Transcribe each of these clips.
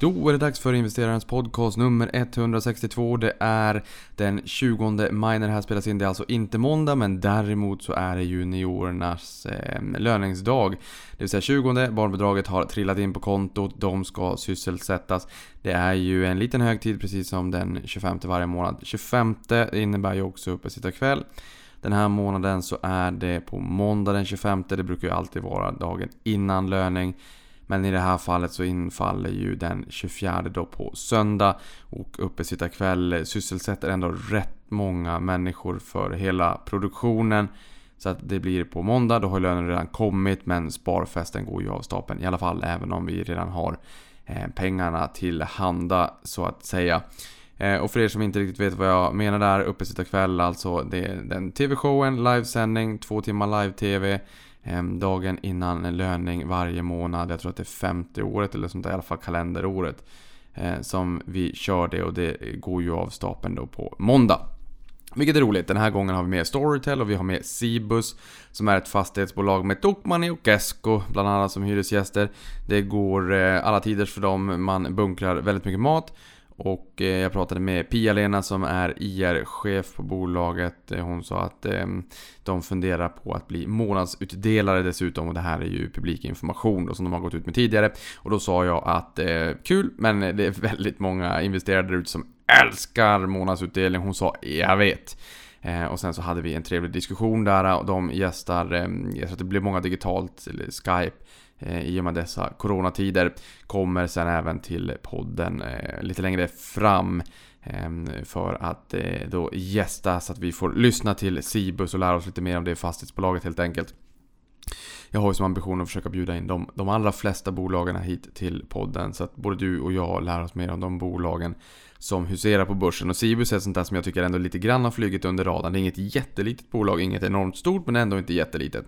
Då är det dags för investerarens podcast nummer 162. Det är den 20 maj när det här spelas in. Det är alltså inte måndag, men däremot så är det juniorernas eh, löningsdag. Det vill säga 20, barnbidraget har trillat in på kontot, de ska sysselsättas. Det är ju en liten högtid precis som den 25 varje månad. 25 innebär ju också uppesittarkväll. Den här månaden så är det på måndag den 25, det brukar ju alltid vara dagen innan löning. Men i det här fallet så infaller ju den 24 då på söndag och uppesittarkväll sysselsätter ändå rätt många människor för hela produktionen. Så att det blir på måndag, då har lönen redan kommit men sparfesten går ju av stapeln i alla fall även om vi redan har eh, pengarna till handa så att säga. Eh, och för er som inte riktigt vet vad jag menar där, uppesittarkväll alltså, det är den TV-showen, livesändning, två timmar live-TV. Ehm, dagen innan löning varje månad. Jag tror att det är 50 året eller sånt där, i alla fall kalenderåret. Eh, som vi kör det och det går ju av stapeln då på måndag. Vilket är roligt. Den här gången har vi med Storytel och vi har med Cibus som är ett fastighetsbolag med Tokmanni och Kesko bland annat som hyresgäster. Det går eh, alla tiders för dem. Man bunkrar väldigt mycket mat och eh, jag pratade med Pia-Lena som är IR-chef på bolaget. Eh, hon sa att ehm, de funderar på att bli månadsutdelare dessutom och det här är ju publik information då, som de har gått ut med tidigare. Och då sa jag att eh, kul, men det är väldigt många investerare där ute som älskar månadsutdelning. Hon sa jag vet. och sen så hade vi en trevlig diskussion där och de gästar, ehm, jag tror att det blev många digitalt, eller Skype Eh, i och med dessa coronatider. Kommer sen även till podden eh, lite längre fram ehm, för att eh, då gästa så att vi får lyssna till Cibus och lära oss lite mer om det fastighetsbolaget helt enkelt. Jag har ju som ambition att försöka bjuda in de, de allra flesta bolagen hit till podden så att både du och jag lär oss mer om de bolagen som huserar på börsen. Och Cibus är ett sånt där som jag tycker ändå lite grann har flugit under radarn. Det är inget jättelitet bolag, inget enormt stort men ändå inte jättelitet.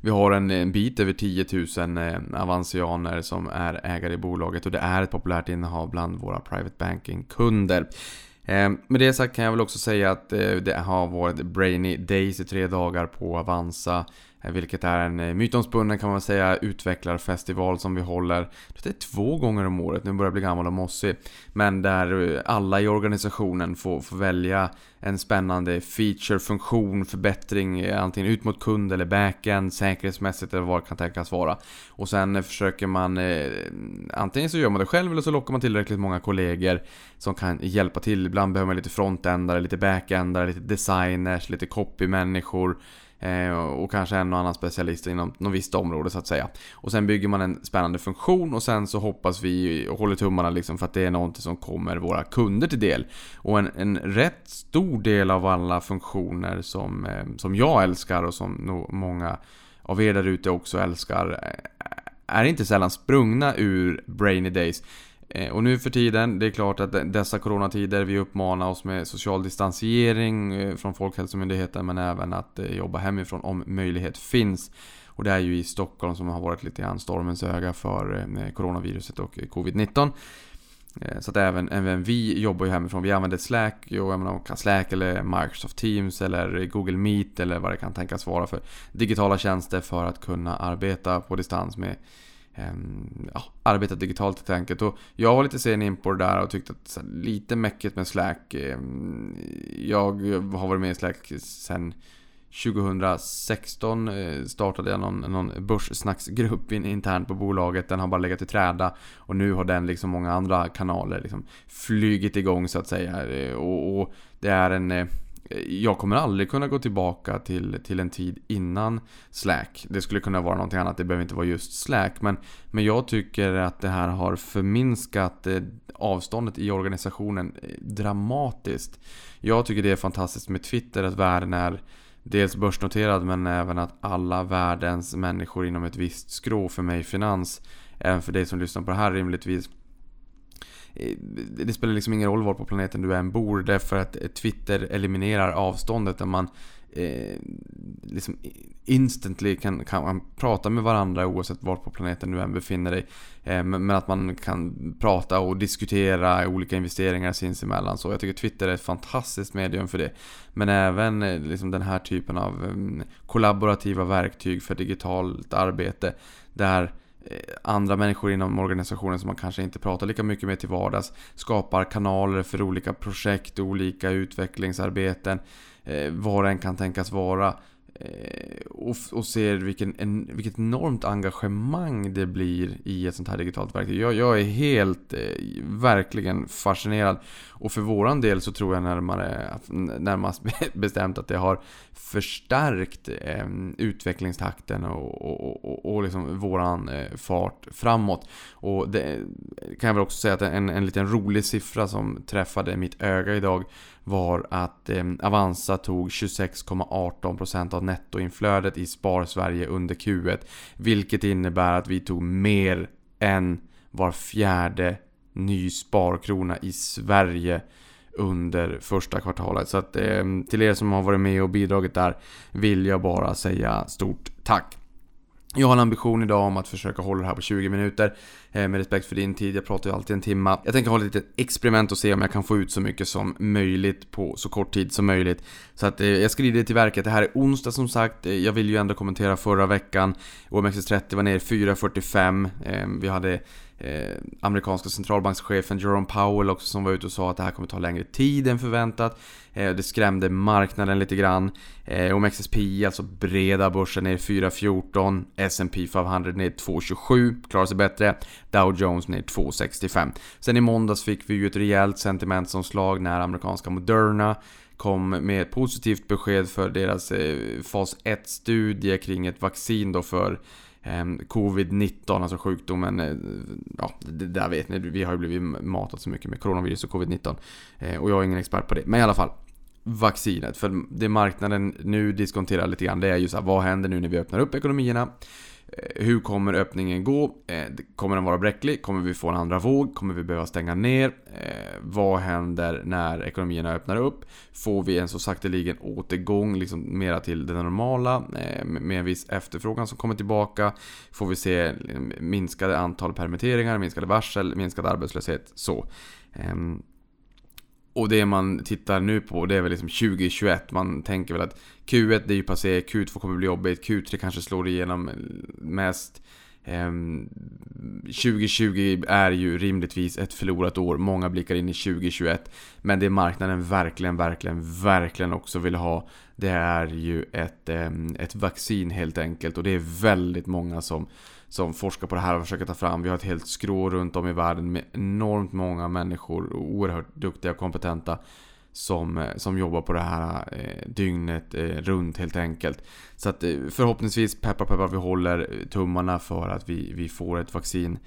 Vi har en, en bit över 10 000 eh, som är ägare i bolaget och det är ett populärt innehav bland våra private banking-kunder. Eh, med det sagt kan jag väl också säga att eh, det har varit Brainy Days i tre dagar på Avanza. Eh, vilket är en eh, mytomspunnen kan man säga utvecklarfestival som vi håller det är två gånger om året, nu börjar jag bli gammal och mossig. Men där eh, alla i organisationen får, får välja en spännande feature, funktion, förbättring antingen ut mot kund eller backend, säkerhetsmässigt eller vad det kan tänkas vara. Och sen försöker man antingen så gör man det själv eller så lockar man tillräckligt många kollegor som kan hjälpa till. Ibland behöver man lite frontendare, lite backendare, lite designers, lite copy-människor Eh, och kanske en och annan specialist inom något visst område så att säga. Och sen bygger man en spännande funktion och sen så hoppas vi och håller tummarna liksom för att det är någonting som kommer våra kunder till del. Och en, en rätt stor del av alla funktioner som, eh, som jag älskar och som nog många av er där ute också älskar eh, är inte sällan sprungna ur Brainy Days. Eh, och nu för tiden, det är klart att dessa coronatider, vi uppmanar oss med social distansering eh, från Folkhälsomyndigheten men även att eh, jobba hemifrån om möjlighet finns. Och det är ju i Stockholm som har varit lite grann stormens öga för coronaviruset och covid-19. Så att även, även vi jobbar ju hemifrån. Vi använder Slack, och jag menar, Slack eller Microsoft Teams eller Google Meet eller vad det kan tänkas vara för digitala tjänster för att kunna arbeta på distans med Ehm, ja, arbetat digitalt helt enkelt. Och jag var lite sen in på det där och tyckte att lite mäckigt med Slack. Ehm, jag har varit med i Slack sen 2016 eh, startade jag någon, någon börssnacksgrupp internt på bolaget. Den har bara legat i träda. Och nu har den liksom många andra kanaler liksom flygit igång så att säga. Ehm, och, och det är en eh, jag kommer aldrig kunna gå tillbaka till, till en tid innan Slack. Det skulle kunna vara någonting annat, det behöver inte vara just Slack. Men, men jag tycker att det här har förminskat eh, avståndet i organisationen eh, dramatiskt. Jag tycker det är fantastiskt med Twitter, att världen är dels börsnoterad men även att alla världens människor inom ett visst skrå, för mig finans, även för dig som lyssnar på det här rimligtvis, Eh, det spelar liksom ingen roll var på planeten du än bor därför att eh, Twitter eliminerar avståndet där man eh, liksom instantly kan, kan man prata med varandra oavsett var på planeten du än befinner dig. Eh, men att man kan prata och diskutera olika investeringar sinsemellan. Så jag tycker Twitter är ett fantastiskt medium för det. Men även eh, liksom den här typen av mm, kollaborativa verktyg för digitalt arbete. Där eh, Eh, andra människor inom organisationen som man kanske inte pratar lika mycket med till vardags skapar kanaler för olika projekt, olika utvecklingsarbeten, eh, vad det än kan tänkas vara. Eh, och, och ser vilken, en, vilket enormt engagemang det blir i ett sånt här digitalt verktyg. Jag, jag är helt, eh, verkligen fascinerad. Och för våran del så tror jag närmare, närmast bestämt att det har förstärkt eh, utvecklingstakten och, och, och, och liksom våran eh, fart framåt. Och det kan jag väl också säga att en, en liten rolig siffra som träffade mitt öga idag var att eh, Avanza tog 26,18% av nettoinflödet i Spar-Sverige under Q1. Vilket innebär att vi tog mer än var fjärde ny sparkrona i Sverige under första kvartalet. Så att eh, till er som har varit med och bidragit där vill jag bara säga stort tack. Jag har en ambition idag om att försöka hålla det här på 20 minuter. Eh, med respekt för din tid, jag pratar ju alltid en timma. Jag tänker ha ett litet experiment och se om jag kan få ut så mycket som möjligt på så kort tid som möjligt. Så att eh, jag skriver till verket. Det här är onsdag som sagt. Eh, jag vill ju ändå kommentera förra veckan. OMXS30 var ner 4.45. Eh, vi hade eh, amerikanska centralbankschefen Jerome Powell också som var ute och sa att det här kommer ta längre tid än förväntat. Eh, det skrämde marknaden lite grann. Eh, OMXSP, alltså breda börsen, ner 4.14. S&P 500 ner 2.27, klarar sig bättre. Dow Jones ner 2.65. Sen i måndags fick vi ju ett rejält sentimentsomslag när amerikanska Moderna kom med ett positivt besked för deras eh, fas 1-studie kring ett vaccin då för Ehm, covid-19, alltså sjukdomen, eh, ja, det där vet ni, vi har ju blivit matat så mycket med coronavirus och Covid-19. Eh, och jag är ingen expert på det, men i alla fall. Vaccinet, för det marknaden nu diskonterar lite grann, det är ju så här, vad händer nu när vi öppnar upp ekonomierna? Eh, hur kommer öppningen gå? Eh, kommer den vara bräcklig? Kommer vi få en andra våg? Kommer vi behöva stänga ner? Eh, vad händer när ekonomierna öppnar upp? Får vi en så sakteligen återgång liksom mera till det normala med en viss efterfrågan som kommer tillbaka? Får vi se liksom, minskade antal permitteringar, minskade varsel, minskad arbetslöshet? Så. Ehm, och det man tittar nu på det är väl liksom 2021. Man tänker väl att Q1 det är ju passé, Q2 kommer bli jobbigt, Q3 kanske slår igenom mest. Ehm, 2020 är ju rimligtvis ett förlorat år, många blickar in i 2021. Men det marknaden verkligen, verkligen, verkligen också vill ha Det är ju ett, ehm, ett vaccin helt enkelt och det är väldigt många som som forskar på det här och försöker ta fram. Vi har ett helt skrå runt om i världen med enormt många människor, oerhört duktiga och kompetenta som, eh, som jobbar på det här eh, dygnet eh, runt helt enkelt. Så att eh, förhoppningsvis, peppar peppar, vi håller tummarna för att vi, vi får ett vaccin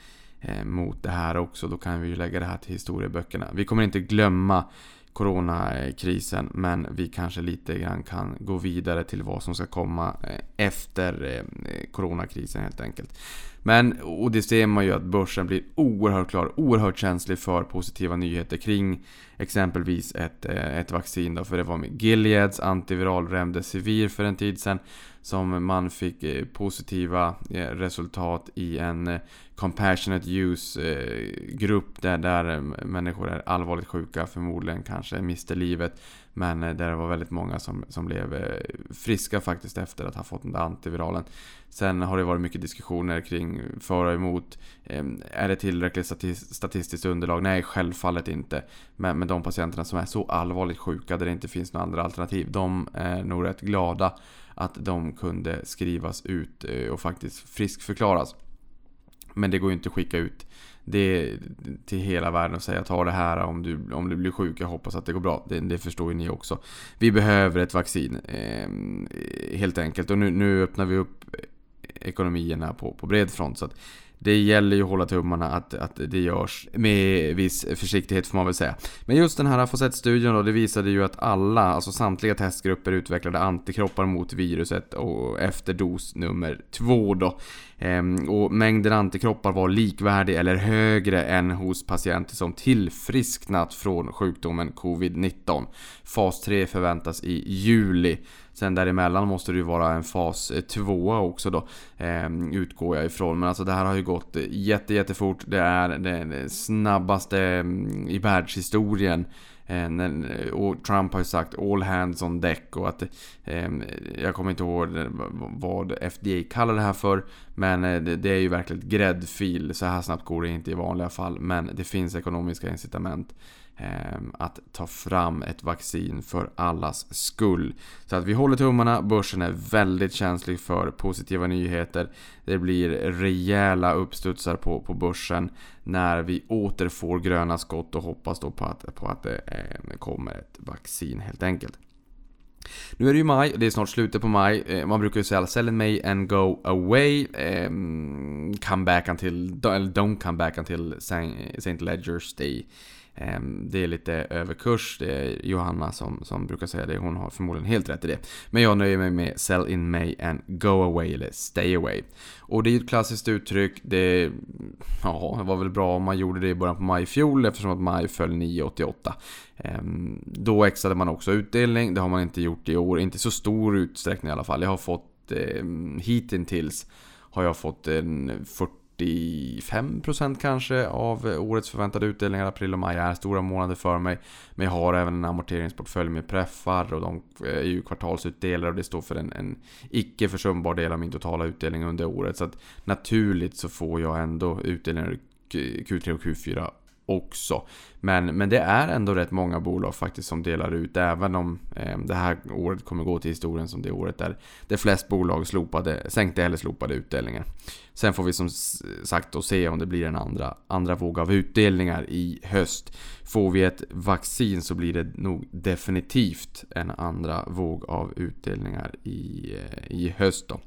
eh, mot det här också. Då kan vi ju lägga det här till historieböckerna. Vi kommer inte glömma coronakrisen men vi kanske lite grann kan gå vidare till vad som ska komma eh, efter eh, coronakrisen helt enkelt. Men, och det ser man ju att börsen blir oerhört klar, oerhört känslig för positiva nyheter kring exempelvis ett, eh, ett vaccin då, för det var med Gileads antiviral Remdesivir för en tid sedan som man fick eh, positiva eh, resultat i en compassionate use-grupp där, där människor är allvarligt sjuka, förmodligen kanske mister livet. Men eh, där det var väldigt många som, som blev eh, friska faktiskt efter att ha fått den där antiviralen. Sen har det varit mycket diskussioner kring för och emot. Ehm, är det tillräckligt statistiskt underlag? Nej, självfallet inte. Men, men de patienterna som är så allvarligt sjuka där det inte finns några andra alternativ, de är nog rätt glada att de kunde skrivas ut eh, och faktiskt friskförklaras. Men det går ju inte att skicka ut det till hela världen och säga ta det här om du, om du blir sjuk, jag hoppas att det går bra. Det, det förstår ju ni också. Vi behöver ett vaccin, eh, helt enkelt. Och nu, nu öppnar vi upp ekonomierna på, på bred front. Så att det gäller ju att hålla tummarna att, att det görs med viss försiktighet får man väl säga. Men just den här Fosset-studien då, det visade ju att alla, alltså samtliga testgrupper utvecklade antikroppar mot viruset och efter dos nummer två då. Ehm, och mängden antikroppar var likvärdig eller högre än hos patienter som tillfrisknat från sjukdomen covid-19. Fas 3 förväntas i juli. Sen däremellan måste det ju vara en fas eh, 2 också då. Eh, utgår jag ifrån. Men alltså det här har ju gått eh, jätte, jättefort. Det är det snabbaste mm, i världshistorien. Eh, och Trump har ju sagt all hands on deck och att eh, Jag kommer inte ihåg vad FDA kallar det här för Men det är ju verkligen gräddfil Så här snabbt går det inte i vanliga fall Men det finns ekonomiska incitament Ehm, att ta fram ett vaccin för allas skull. Så att vi håller tummarna, börsen är väldigt känslig för positiva nyheter. Det blir rejäla uppstudsar på, på börsen när vi åter får gröna skott och hoppas då på att, på att ehm, det kommer ett vaccin helt enkelt. Nu är det ju maj, det är snart slutet på maj. Eh, man brukar ju säga sell in May and go away. Ehm, come back until, don't come back until St. Ledger's Day. Ehm, det är lite överkurs, det är Johanna som, som brukar säga det, hon har förmodligen helt rätt i det. Men jag nöjer mig med sell in May and go away eller stay away. Och det är ju ett klassiskt uttryck, det, ja, det var väl bra om man gjorde det i början på maj i fjol eftersom att maj föll 9,88. Ehm, då exade man också utdelning, det har man inte gjort i år, inte så stor utsträckning i alla fall. Jag har fått eh, hittills har jag fått en 40 45% kanske av årets förväntade utdelningar. April och maj är stora månader för mig. Men jag har även en amorteringsportfölj med preffar och de eh, är ju kvartalsutdelare och det står för en, en icke försumbar del av min totala utdelning under året. Så att naturligt så får jag ändå utdelningar Q3 och Q4 också. Men, men det är ändå rätt många bolag faktiskt som delar ut, även om eh, det här året kommer gå till historien som det året där de flest bolag slopade, sänkte eller slopade utdelningen. Sen får vi som sagt då se om det blir en andra, andra våg av utdelningar i höst. Får vi ett vaccin så blir det nog definitivt en andra våg av utdelningar i, eh, i höst då.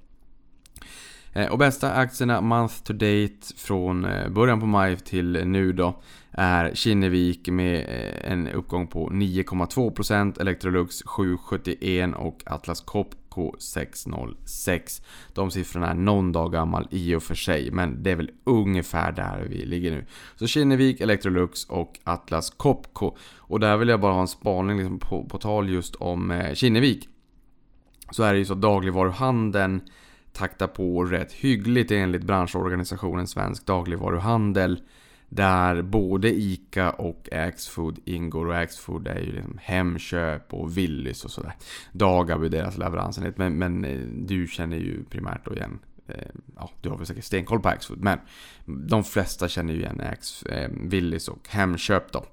Eh, och bästa aktierna month to date från eh, början på maj till nu då är Kinnevik med eh, en uppgång på 9,2% Electrolux 7,71 och Atlas Copco 6,06 De siffrorna är någon dag gammal i och för sig men det är väl ungefär där vi ligger nu. Så Kinnevik, Electrolux och Atlas Copco. Och där vill jag bara ha en spaning liksom på, på tal just om Kinnevik. Så är det ju så att dagligvaruhandeln taktar på rätt hyggligt enligt branschorganisationen Svensk Dagligvaruhandel. Där både ICA och Axfood ingår och Axfood är ju liksom Hemköp och Willys och sådär. Dagab är deras leveransenhet men, men eh, du känner ju primärt då igen eh, Ja, du har väl säkert stenkoll på Axfood men de flesta känner ju igen Ax, eh, Willys och Hemköp då.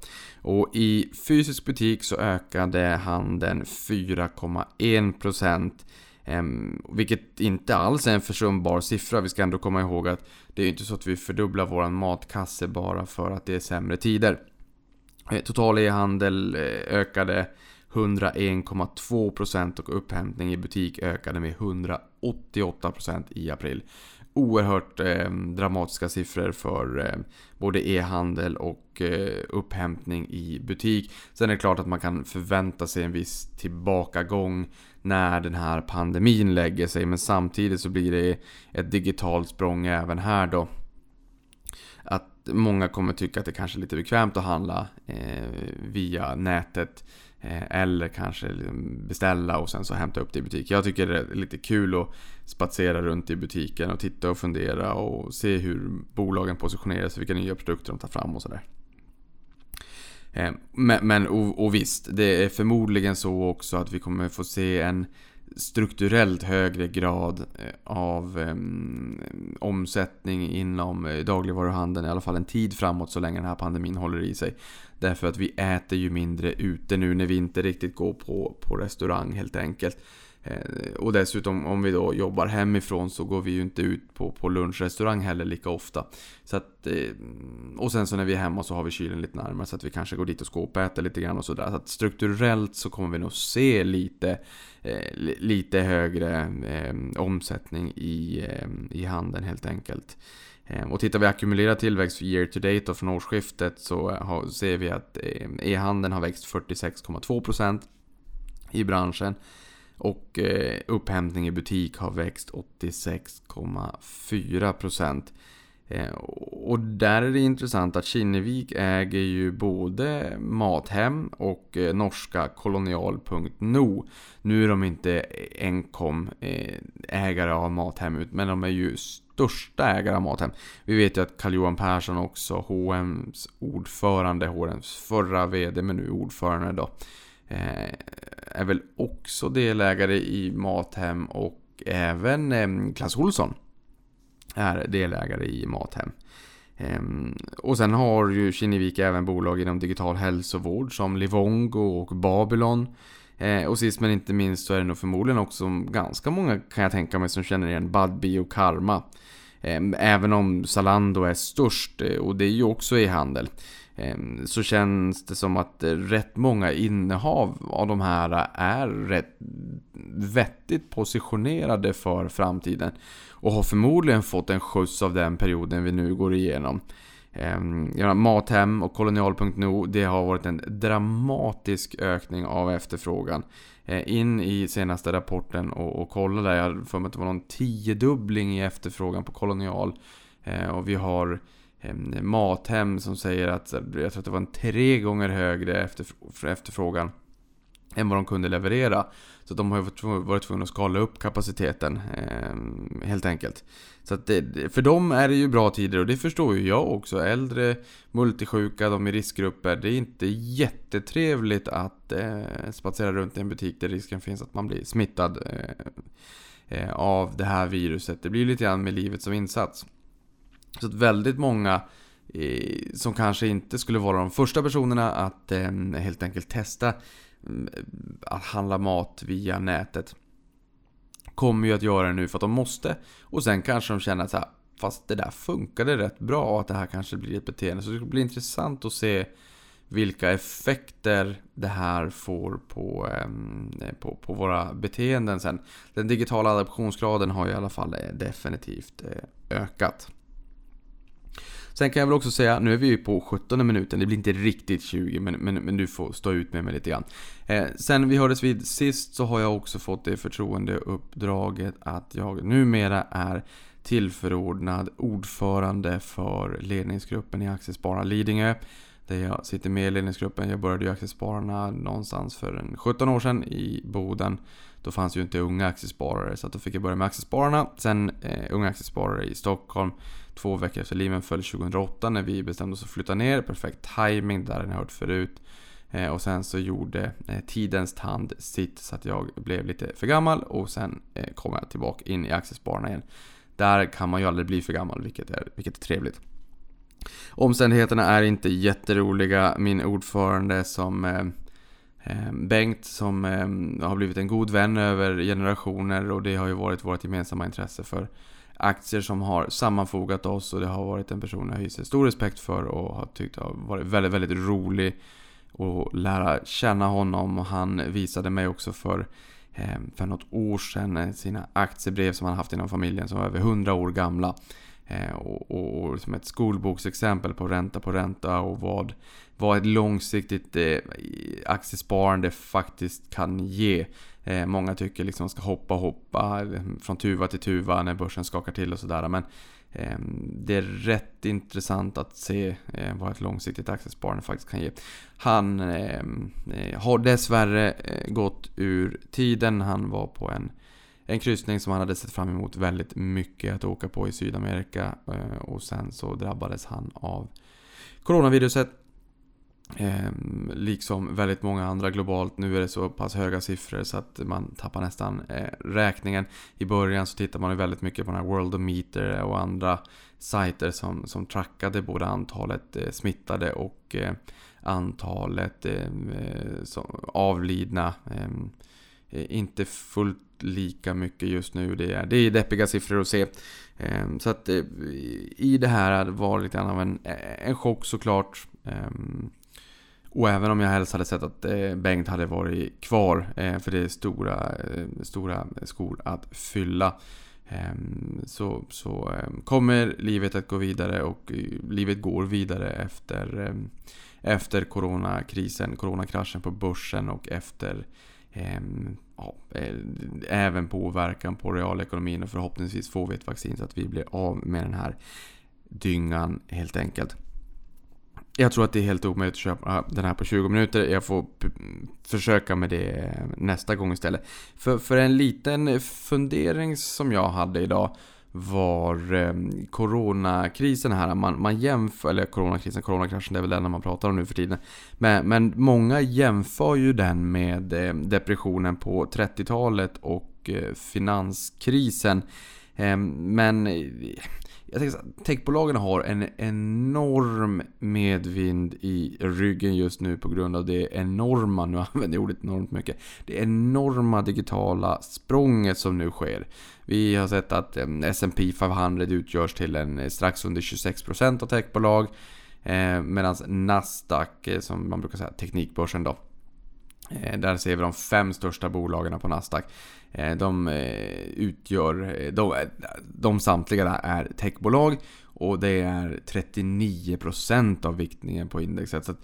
Och i fysisk butik så ökade handeln 4,1% Um, vilket inte alls är en försumbar siffra. Vi ska ändå komma ihåg att det är inte så att vi fördubblar vår matkasse bara för att det är sämre tider. Eh, total e-handel eh, ökade 101,2% och upphämtning i butik ökade med 188% i april. Oerhört eh, dramatiska siffror för eh, både e-handel och eh, upphämtning i butik. Sen är det klart att man kan förvänta sig en viss tillbakagång när den här pandemin lägger sig. Men samtidigt så blir det ett digitalt språng även här då. Att många kommer tycka att det kanske är lite bekvämt att handla eh, via nätet. Eh, eller kanske liksom beställa och sen så hämta upp det i butik. Jag tycker det är lite kul att spatsera runt i butiken och titta och fundera och se hur bolagen positionerar sig, vilka nya produkter de tar fram och sådär. Eh, men, men och, och visst, det är förmodligen så också att vi kommer få se en strukturellt högre grad eh, av um, omsättning inom eh, dagligvaruhandeln, i alla fall en tid framåt så länge den här pandemin håller i sig. Därför att vi äter ju mindre ute nu när vi inte riktigt går på, på restaurang helt enkelt. Eh, och dessutom om vi då jobbar hemifrån så går vi ju inte ut på, på lunchrestaurang heller lika ofta. Så att, eh, och sen så när vi är hemma så har vi kylen lite närmare så att vi kanske går dit och skåpäter lite grann och sådär. Så att strukturellt så kommer vi nog se lite, eh, lite högre eh, omsättning i, i handeln helt enkelt. Och tittar vi ackumulerad tillväxt för year to date och från årsskiftet så har, ser vi att e-handeln har växt 46,2% i branschen. Och eh, upphämtning i butik har växt 86,4%. Eh, och där är det intressant att Kinnevik äger ju både Mathem och eh, norska kolonial.no. Nu är de inte enkom eh, ägare av Mathem, men de är ju största ägare av Mathem. Vi vet ju att Carl-Johan Persson också, H&M's ordförande, H&M's förra VD, men nu ordförande då. Eh, är väl också delägare i Mathem och även ehm, Clas Olsson är delägare i Mathem. Ehm, och sen har ju Kinnevik även bolag inom digital hälsovård som Livongo och Babylon. Eh, och sist men inte minst så är det nog förmodligen också ganska många kan jag tänka mig som känner igen Budbee och Karma. Ehm, även om Zalando är störst eh, och det är ju också i handel. Ehm, så känns det som att eh, rätt många innehav av de här eh, är rätt vettigt positionerade för framtiden och har förmodligen fått en skjuts av den perioden vi nu går igenom. Ehm, Mathem och kolonial.no det har varit en dramatisk ökning av efterfrågan. Eh, in i senaste rapporten och, och kolla där, jag har för mig att det var någon tiodubbling i efterfrågan på kolonial. Och vi har Mathem som säger att, jag tror att det var en tre gånger högre efterfrågan än vad de kunde leverera. Så de har varit tvungna att skala upp kapaciteten ehm, helt enkelt. Så att det, för dem är det ju bra tider och det förstår ju jag också. Äldre, multisjuka, de i riskgrupper. Det är inte jättetrevligt att eh, spatsera runt i en butik där risken finns att man blir smittad eh, eh, av det här viruset. Det blir lite grann med livet som insats. Så att väldigt många eh, som kanske inte skulle vara de första personerna att eh, helt enkelt testa mm, att handla mat via nätet. Kommer ju att göra det nu för att de måste. Och sen kanske de känner att så här, fast det där funkade rätt bra och att det här kanske blir ett beteende. Så det blir intressant att se vilka effekter det här får på, eh, på, på våra beteenden sen. Den digitala adaptionsgraden har i alla fall eh, definitivt eh, ökat. Sen kan jag väl också säga, nu är vi ju på 17 minuten, det blir inte riktigt 20 men, men, men du får stå ut med mig lite grann. Eh, sen vi hördes vid sist så har jag också fått det förtroendeuppdraget att jag numera är tillförordnad ordförande för ledningsgruppen i Aktiespararna Lidingö. Där jag sitter med i ledningsgruppen. Jag började ju Aktiespararna någonstans för en 17 år sedan i Boden. Då fanns ju inte unga aktiesparare så då fick jag börja med Aktiespararna. Sen eh, unga aktiesparare i Stockholm två veckor efter Lehman föll 2008 när vi bestämde oss att flytta ner. Perfekt timing, där har ni hört förut. Eh, och sen så gjorde eh, tidens tand sitt så att jag blev lite för gammal och sen eh, kom jag tillbaka in i Aktiespararna igen. Där kan man ju aldrig bli för gammal, vilket är, vilket är trevligt. Omständigheterna är inte jätteroliga. Min ordförande som eh, Bengt som eh, har blivit en god vän över generationer och det har ju varit vårt gemensamma intresse för aktier som har sammanfogat oss och det har varit en person jag hyser stor respekt för och har tyckt har varit väldigt, väldigt rolig att lära känna honom och han visade mig också för eh, för något år sedan sina aktiebrev som han haft inom familjen som var över 100 år gamla. Eh, och, och, och som ett skolboksexempel på ränta på ränta och vad, vad ett långsiktigt eh, aktiesparande faktiskt kan ge. Eh, många tycker liksom man ska hoppa och hoppa från tuva till tuva när börsen skakar till och sådär. Men eh, det är rätt intressant att se eh, vad ett långsiktigt aktiesparande faktiskt kan ge. Han ehm, eh, har dessvärre eh, gått ur tiden. Han var på en en kryssning som han hade sett fram emot väldigt mycket att åka på i Sydamerika eh, och sen så drabbades han av coronaviruset ehm, liksom väldigt många andra globalt. Nu är det så pass höga siffror så att man tappar nästan eh, räkningen. I början så tittar man ju väldigt mycket på den här Worldometer och andra sajter som, som trackade både antalet eh, smittade och antalet avlidna. Ehm, Eh, inte fullt lika mycket just nu. Det är, det är deppiga siffror att se. Ehm, så att eh, i det här var det lite grann av en, eh, en chock såklart. Ehm, och även om jag helst hade sett att Bengt hade varit kvar, för det är stora, stora skor att fylla. Ehm, så, så kommer livet att gå vidare och livet går vidare efter, efter coronakrisen, coronakraschen på börsen och efter Ehm, ja, eh, även påverkan på realekonomin och förhoppningsvis får vi ett vaccin så att vi blir av med den här dyngan helt enkelt. Jag tror att det är helt omöjligt att köpa den här på 20 minuter. Jag får försöka med det eh, nästa gång istället. För, för en liten fundering som jag hade idag var eh, coronakrisen här. Man, man jämför, eller coronakrisen, coronakraschen, det är väl den man pratar om nu för tiden. Men, men många jämför ju den med eh, depressionen på 30-talet och eh, finanskrisen. Ehm, eh, men jag tänker att techbolagen har en enorm medvind i ryggen just nu på grund av det enorma, nu använder jag ordet enormt mycket, det enorma digitala språnget som nu sker. Vi har sett att eh, S&P 500 utgörs till en eh, strax under 26% av techbolag. Eh, Medan Nasdaq, eh, som man brukar säga, teknikbörsen då. Där ser vi de fem största bolagen på Nasdaq. Eh, de eh, utgör, eh, de, de samtliga är techbolag. Och det är 39% av viktningen på indexet. Så att,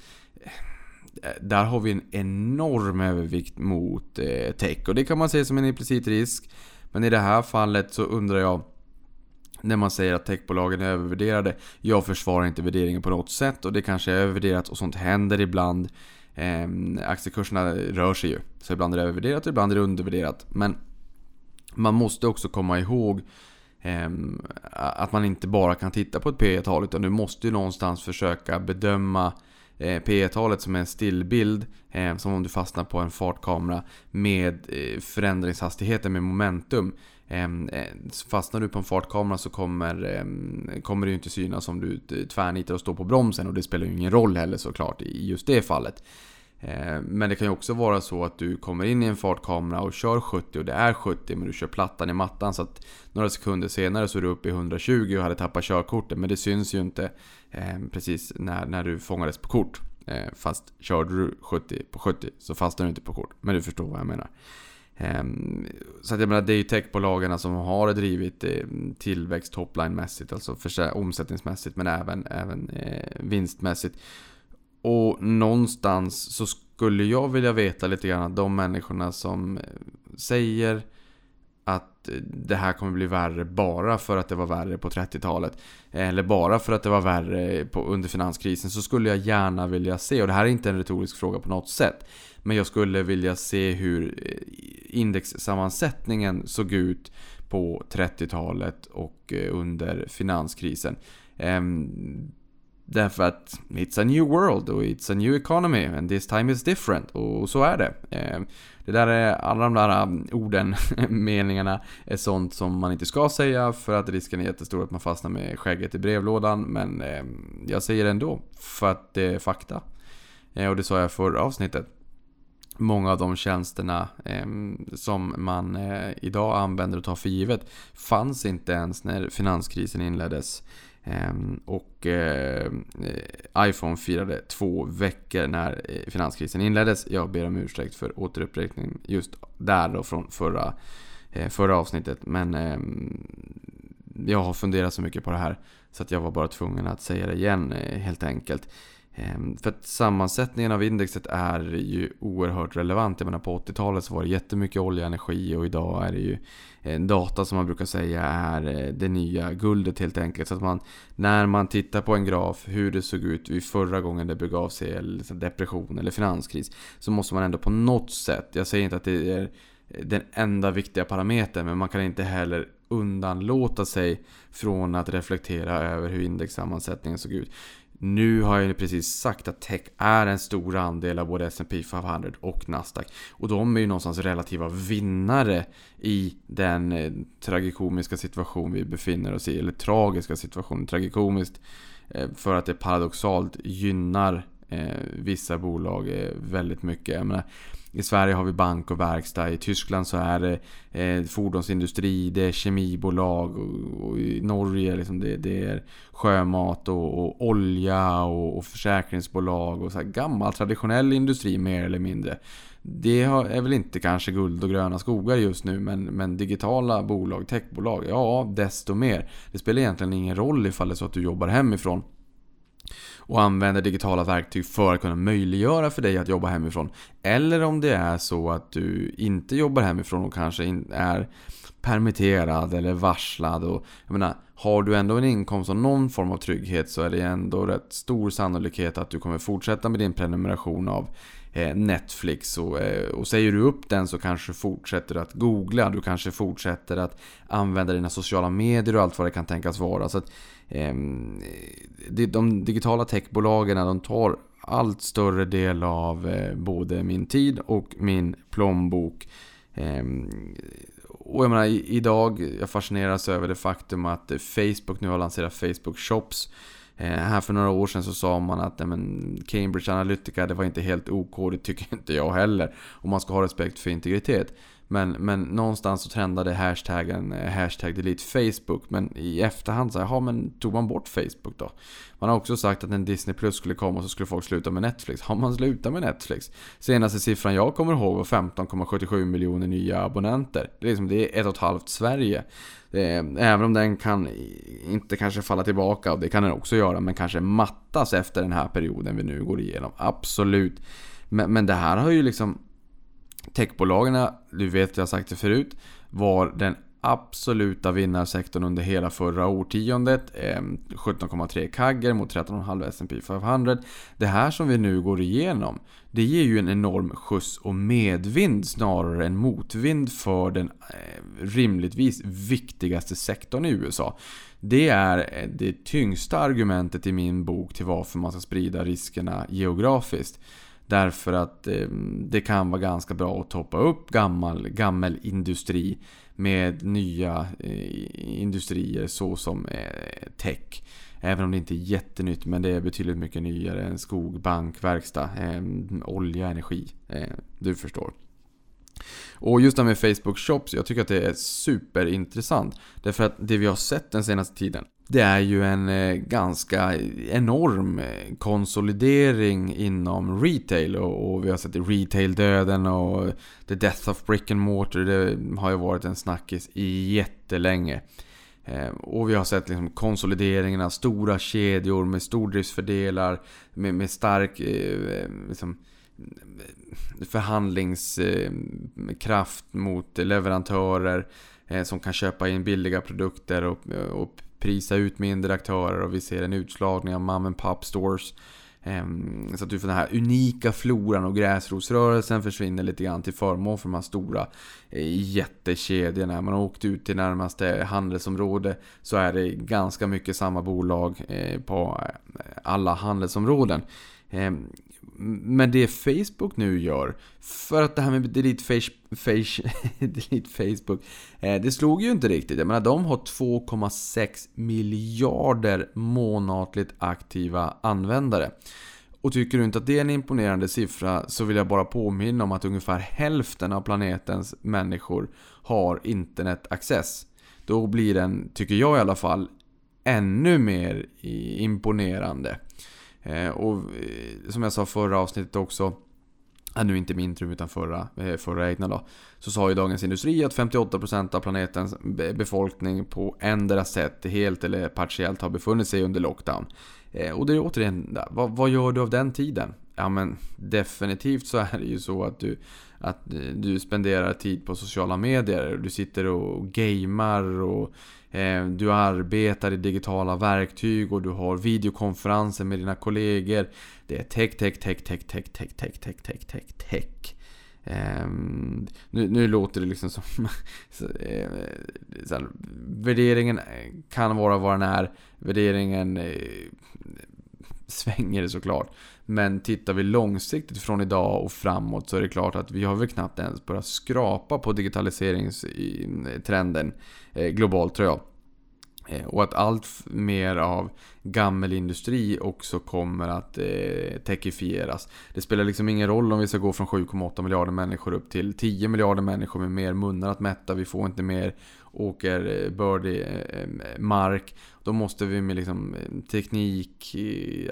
där har vi en enorm övervikt mot tech. Och det kan man se som en implicit risk. Men i det här fallet så undrar jag när man säger att techbolagen är övervärderade. Jag försvarar inte värderingen på något sätt och det kanske är övervärderat och sånt händer ibland. Eh, aktiekurserna rör sig ju. Så ibland är det övervärderat och ibland är det undervärderat. Men man måste också komma ihåg eh, att man inte bara kan titta på ett P tal utan du måste ju någonstans försöka bedöma eh, P talet som är en stillbild, eh, som om du fastnar på en fartkamera med eh, förändringshastigheten med momentum. Ehm, eh, fastnar du på en fartkamera så kommer, ehm, kommer det ju inte synas om du tvärnitar och står på bromsen och det spelar ju ingen roll heller såklart i just det fallet. Ehm, men det kan ju också vara så att du kommer in i en fartkamera och kör 70 och det är 70 men du kör plattan i mattan så att några sekunder senare så är du uppe i 120 och hade tappat körkortet men det syns ju inte precis när, när du fångades på kort. Fast körde du 70 på 70 så fastnar du inte på kort. Men du förstår vad jag menar. Ehm, så att jag menar, det är ju techbolagen som har drivit eh, tillväxt topline-mässigt, alltså omsättningsmässigt men även, även eh, vinstmässigt. Och någonstans så skulle jag vilja veta lite grann att de människorna som eh, säger att det här kommer bli värre bara för att det var värre på 30-talet. Eller bara för att det var värre på, under finanskrisen. Så skulle jag gärna vilja se, och det här är inte en retorisk fråga på något sätt. Men jag skulle vilja se hur eh, indexsammansättningen såg ut på 30-talet och eh, under finanskrisen. Ehm, därför att it's a new world och it's a new economy and this time is different. Och så är det. Ehm, det där är, alla de där um, orden, meningarna, är sånt som man inte ska säga för att risken är jättestor att man fastnar med skägget i brevlådan. Men ehm, jag säger det ändå, för att det är fakta. Eh, och det sa jag förra avsnittet. Många av de tjänsterna eh, som man eh, idag använder och tar för givet fanns inte ens när finanskrisen inleddes. Eh, och eh, iPhone firade två veckor när eh, finanskrisen inleddes. Jag ber om ursäkt för återuppräkning just där då från förra, eh, förra avsnittet. Men ehm, jag har funderat så mycket på det här så att jag var bara tvungen att säga det igen helt enkelt. Ehm, för att sammansättningen av indexet är ju oerhört relevant. Jag menar på 80-talet så var det jättemycket olja och energi och idag är det ju eh, data som man brukar säga är eh, det nya guldet helt enkelt. Så att man, när man tittar på en graf hur det såg ut vid förra gången det begav sig, eller liksom depression eller finanskris, så måste man ändå på något sätt, jag säger inte att det är den enda viktiga parametern, men man kan inte heller undanlåta sig från att reflektera över hur indexsammansättningen såg ut. Nu har jag ju precis sagt att tech är en stor andel av både S&P 500 och Nasdaq. Och de är ju någonstans relativa vinnare i den eh, tragikomiska situation vi befinner oss i. Eller tragiska situation. Tragikomiskt eh, för att det paradoxalt gynnar eh, vissa bolag väldigt mycket. Jag menar, i Sverige har vi bank och verkstad. I Tyskland så är det eh, fordonsindustri, det är kemibolag. Och, och i Norge liksom det, det är sjömat och, och olja och, och, försäkringsbolag. Och så här gammal traditionell industri mer eller mindre. Det är väl inte kanske guld och gröna skogar just nu men, men digitala bolag, techbolag, ja desto mer. Det spelar egentligen ingen roll ifall det är så att du jobbar hemifrån och använder digitala verktyg för att kunna möjliggöra för dig att jobba hemifrån. Eller om det är så att du inte jobbar hemifrån och kanske är permitterad eller varslad. Och, jag menar, har du ändå en inkomst och någon form av trygghet så är det ändå rätt stor sannolikhet att du kommer fortsätta med din prenumeration av eh, Netflix. Och, eh, och säger du upp den så kanske du fortsätter att googla, du kanske fortsätter att använda dina sociala medier och allt vad det kan tänkas vara. Så att, eh, de digitala techbolagen de tar allt större del av eh, både min tid och min plånbok. Ehm, och jag menar, idag, jag fascineras över det faktum att Facebook nu har lanserat Facebook Shops. Eh, här för några år sedan så sa man att men, Cambridge Analytica, det var inte helt OK, det tycker inte jag heller. Och man ska ha respekt för integritet. Men, men någonstans så trendade hashtaggen eh, hashtag delete Facebook. Men i efterhand så jaha men tog man bort Facebook då? Man har också sagt att när Disney Plus skulle komma så skulle folk sluta med Netflix. Har man slutat med Netflix? Senaste siffran jag kommer ihåg var 15,77 miljoner nya abonnenter. Det är, liksom, det är ett och ett halvt Sverige. Är, även om den kan inte kanske falla tillbaka, och det kan den också göra, men kanske mattas efter den här perioden vi nu går igenom. Absolut. Men, men det här har ju liksom Techbolagen, du vet jag har sagt det förut, var den absoluta vinnarsektorn under hela förra årtiondet. Ehm, 17,3 kagger mot 13,5 S&P 500. Det här som vi nu går igenom, det ger ju en enorm skjuts och medvind snarare än motvind för den eh, rimligtvis viktigaste sektorn i USA. Det är eh, det tyngsta argumentet i min bok till varför man ska sprida riskerna geografiskt. Därför att eh, det kan vara ganska bra att toppa upp gammal, gammal industri med nya eh, industrier såsom eh, tech. Även om det inte är jättenytt men det är betydligt mycket nyare än skog, bank, verkstad, eh, olja, energi. Eh, du förstår. Och just det här med Facebook Shops, jag tycker att det är superintressant. Därför att det vi har sett den senaste tiden det är ju en eh, ganska enorm eh, konsolidering inom retail och, vi har sett retail-döden och the death of brick and mortar. Det har ju varit en snackis jättelänge. Eh, och vi har sett liksom konsolideringen av stora kedjor med stordriftsfördelar, med, med stark liksom, förhandlingskraft mot leverantörer eh, som kan köpa in billiga produkter och, eh, och prisa ut mindre aktörer och vi ser en utslagning av mom and pop stores. Ehm, så att du får den här unika floran och gräsrotsrörelsen försvinner lite grann till förmån för de här stora eh, jättekedjorna. Man har åkt ut till närmaste handelsområde så är det ganska mycket samma bolag på alla handelsområden. Ehm, med men det Facebook nu gör, för att det här med delete, face, face, delete Facebook, eh, det slog ju inte riktigt. Jag menar, de har 2,6 miljarder månatligt aktiva användare. Och tycker du inte att det är en imponerande siffra så vill jag bara påminna om att ungefär hälften av planetens människor har internetaccess. Då blir den, tycker jag i alla fall, ännu mer imponerande. Eh, och eh, som jag sa förra avsnittet också, eh, nu inte min trum utan förra, förra egna då. Så sa ju Dagens Industri att 58% av planetens befolkning på ändra sätt, helt eller partiellt, har befunnit sig under lockdown. Och det är återigen, vad, vad gör du av den tiden? Ja men definitivt så är det ju så att du, att du spenderar tid på sociala medier. Du sitter och gamer och du arbetar i digitala verktyg och du har videokonferenser med dina kollegor. Det är tech, tech, tech, tech, tech, tech, tech, tech, tech, tech, tech. Um, nu, nu låter det liksom som... så, eh, så här, värderingen kan vara vad den är. Värderingen eh, svänger det såklart. Men tittar vi långsiktigt från idag och framåt så är det klart att vi har väl knappt ens börjat skrapa på digitaliseringstrenden eh, globalt tror jag. Eh, och att allt mer av gammelindustri också kommer att eh, techifieras. Det spelar liksom ingen roll om vi ska gå från 7,8 miljarder människor upp till 10 miljarder människor med mer munnar att mätta. Vi får inte mer Åker eh, bördig eh, eh, mark. Då måste vi med liksom teknik,